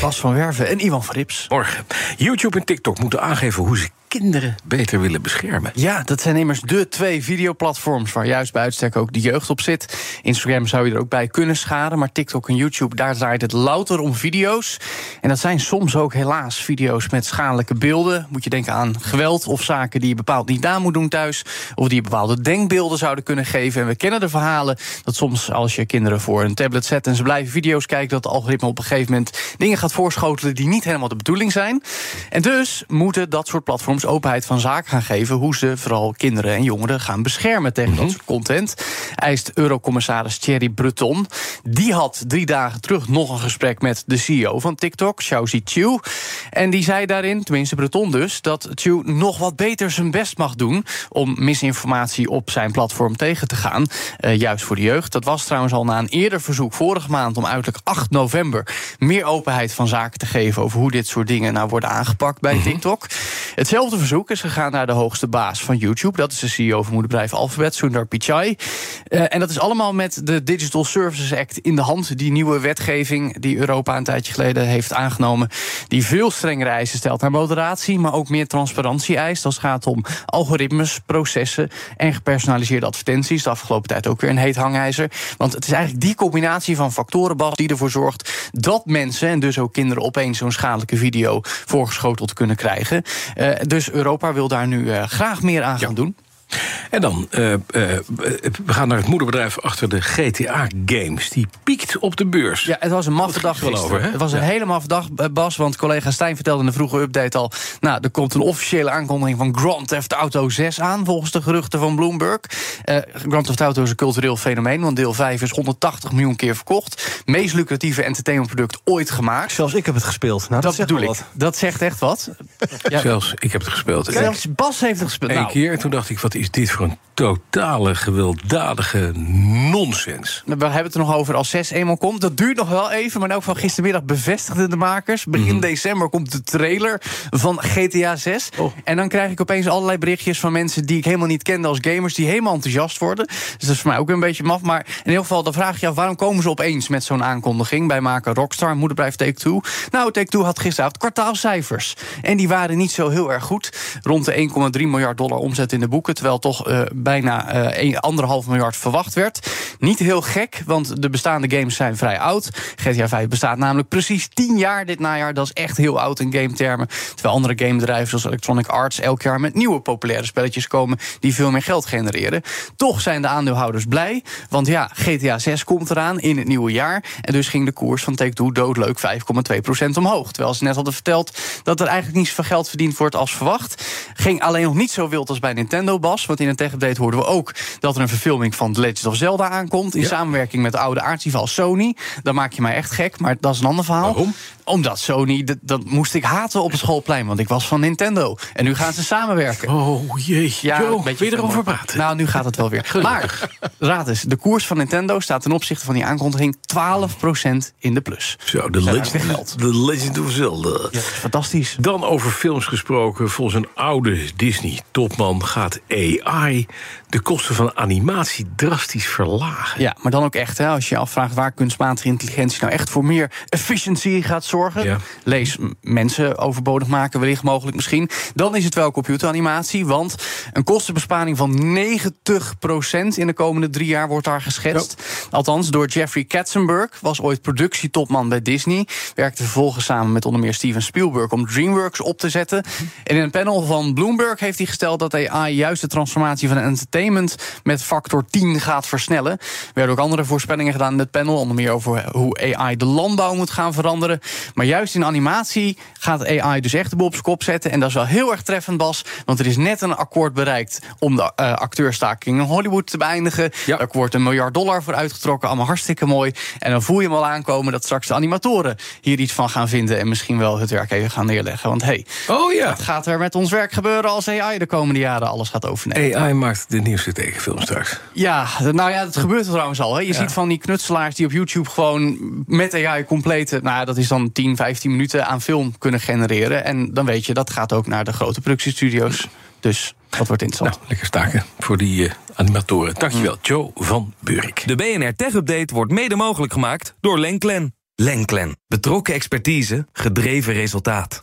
Bas van Werven en Ivan Frips. Morgen. YouTube en TikTok moeten aangeven hoe ze kinderen beter willen beschermen. Ja, dat zijn immers de twee videoplatforms waar juist bij uitstek ook de jeugd op zit. Instagram zou je er ook bij kunnen schaden, maar TikTok en YouTube, daar draait het louter om video's. En dat zijn soms ook helaas video's met schadelijke beelden. Moet je denken aan geweld of zaken die je bepaald niet aan moet doen thuis, of die je bepaalde denkbeelden zouden kunnen geven. En we kennen de verhalen dat soms als je kinderen voor een tablet zet en ze blijven video's kijken, dat het algoritme op een gegeven moment dingen gaat voorschotelen die niet helemaal de bedoeling zijn. En dus moeten dat soort platforms openheid van zaken gaan geven hoe ze vooral kinderen en jongeren gaan beschermen tegen dat soort content. Eist Eurocommissaris Thierry Breton. Die had drie dagen terug nog een gesprek met de CEO van TikTok, Xiaozi Chiu. En die zei daarin, tenminste Breton dus, dat Chiu nog wat beter zijn best mag doen om misinformatie op zijn platform tegen te gaan. Uh, juist voor de jeugd. Dat was trouwens al na een eerder verzoek vorige maand om uiterlijk 8 november meer openheid van zaken te geven over hoe dit soort dingen nou worden aangepakt bij TikTok. Hetzelfde verzoek is gegaan naar de hoogste baas van YouTube. Dat is de CEO van moederbedrijf Alphabet, Sundar Pichai. Uh, en dat is allemaal met de Digital Services Act in de hand. Die nieuwe wetgeving die Europa een tijdje geleden heeft aangenomen. Die veel strengere eisen stelt naar moderatie, maar ook meer transparantie eist. Als het gaat om algoritmes, processen en gepersonaliseerde advertenties. De afgelopen tijd ook weer een heet hangijzer. Want het is eigenlijk die combinatie van factoren, Bas, die ervoor zorgt dat mensen en dus ook kinderen opeens zo'n schadelijke video voorgeschoteld kunnen krijgen. Uh, dus Europa wil daar nu uh, graag meer aan gaan doen. En dan, uh, uh, we gaan naar het moederbedrijf achter de GTA-games. Die piekt op de beurs. Ja, het was een maffe dag over, Het was een ja. hele maffe dag, Bas. Want collega Stijn vertelde in de vroege update al... nou, er komt een officiële aankondiging van Grand Theft Auto 6 aan... volgens de geruchten van Bloomberg. Uh, Grand Theft Auto is een cultureel fenomeen... want deel 5 is 180 miljoen keer verkocht. Meest lucratieve entertainmentproduct ooit gemaakt. Zelfs ik heb het gespeeld. Nou, dat dat bedoel ik. wat. Dat zegt echt wat. Ja. Zelfs ik heb het gespeeld. Zelfs Bas heeft het gespeeld. Eén Nou, keer en toen dacht ik, wat is dit voor een totale gewelddadige nonsens. We hebben het er nog over als 6 eenmaal komt. Dat duurt nog wel even, maar elk geval gistermiddag bevestigden de makers. Begin Mhm. december komt de trailer van GTA 6. Oh. En dan krijg ik opeens allerlei berichtjes van mensen die ik helemaal niet kende als gamers, die helemaal enthousiast worden. Dus dat is voor mij ook een beetje maf. Maar in ieder geval, dan vraag je je af waarom komen ze opeens met zo'n aankondiging bij maken Rockstar, moederbedrijf Take-Two. Nou, Take-Two had gisteravond kwartaalcijfers. En die waren niet zo heel erg goed. Rond de 1,3 miljard dollar omzet in de boeken, terwijl toch uh, bijna uh, 1,5 miljard verwacht werd. Niet heel gek, want de bestaande games zijn vrij oud. GTA 5 bestaat namelijk precies 10 jaar dit najaar. Dat is echt heel oud in game-termen. Terwijl andere gamebedrijven zoals Electronic Arts elk jaar met nieuwe populaire spelletjes komen die veel meer geld genereren. Toch zijn de aandeelhouders blij, want ja, GTA 6 komt eraan in het nieuwe jaar. En dus ging de koers van Take-Two doodleuk 5,2% omhoog. Terwijl ze net hadden verteld dat er eigenlijk niet zoveel geld verdiend wordt als verwacht. Ging alleen nog niet zo wild als bij Nintendo, Bas. Want in een tech-update hoorden we ook dat er een verfilming van The Legend of Zelda aankomt. In Ja. samenwerking met de oude aartsrivaal Sony. Dan maak je mij echt gek, maar dat is een ander verhaal. Waarom? Omdat Sony, dat, dat moest ik haten op het schoolplein. Want ik was van Nintendo. En nu gaan ze samenwerken. Oh jee, Ja, Jo, een je erover praten? Nou, nu gaat het wel weer. Maar, raad eens, de koers van Nintendo staat ten opzichte van die aankondiging 12% in de plus. Zo, de legend, de legend of Zelda. Ja, fantastisch. Dan over films gesproken. Volgens een oude Disney-topman gaat AI de kosten van animatie drastisch verlagen. Ja, maar dan ook echt, hè, als je je afvraagt waar kunstmatige intelligentie nou echt voor meer efficiency gaat zorgen. Ja. Lees mensen overbodig maken, wellicht mogelijk misschien. Dan is het wel computeranimatie, want een kostenbesparing van 90% in de komende drie jaar wordt daar geschetst. Althans, door Jeffrey Katzenberg, was ooit productietopman bij Disney. Werkte vervolgens samen met onder meer Steven Spielberg om DreamWorks op te zetten. En in een panel van Bloomberg heeft hij gesteld dat AI juist de transformatie van entertainment met factor 10 gaat versnellen. Er werden ook andere voorspellingen gedaan in het panel, onder meer over hoe AI de landbouw moet gaan veranderen. Maar juist in animatie gaat AI dus echt de boel op zijn kop zetten. En dat is wel heel erg treffend, Bas. Want er is net een akkoord bereikt om de uh, acteurstaking in Hollywood te beëindigen. Ja. Daar wordt een miljard dollar voor uitgetrokken. Allemaal hartstikke mooi. En dan voel je hem al aankomen dat straks de animatoren hier iets van gaan vinden. En misschien wel het werk even gaan neerleggen. Want hey, oh, ja. wat gaat er met ons werk gebeuren als AI de komende jaren alles gaat overnemen? AI maakt de nieuwste tekenfilm straks. Ja, nou ja, dat gebeurt trouwens al. Hè. Je ziet van die knutselaars die op YouTube gewoon met AI complete, nou dat is dan 10, 15 minuten aan film kunnen genereren. En dan weet je, dat gaat ook naar de grote productiestudio's. Dus dat wordt interessant. Nou, lekker staken voor die uh, animatoren. Dankjewel, mm. Joe van Burik. De BNR Tech Update wordt mede mogelijk gemaakt door Lenklen. Lenklen. Betrokken expertise, gedreven resultaat.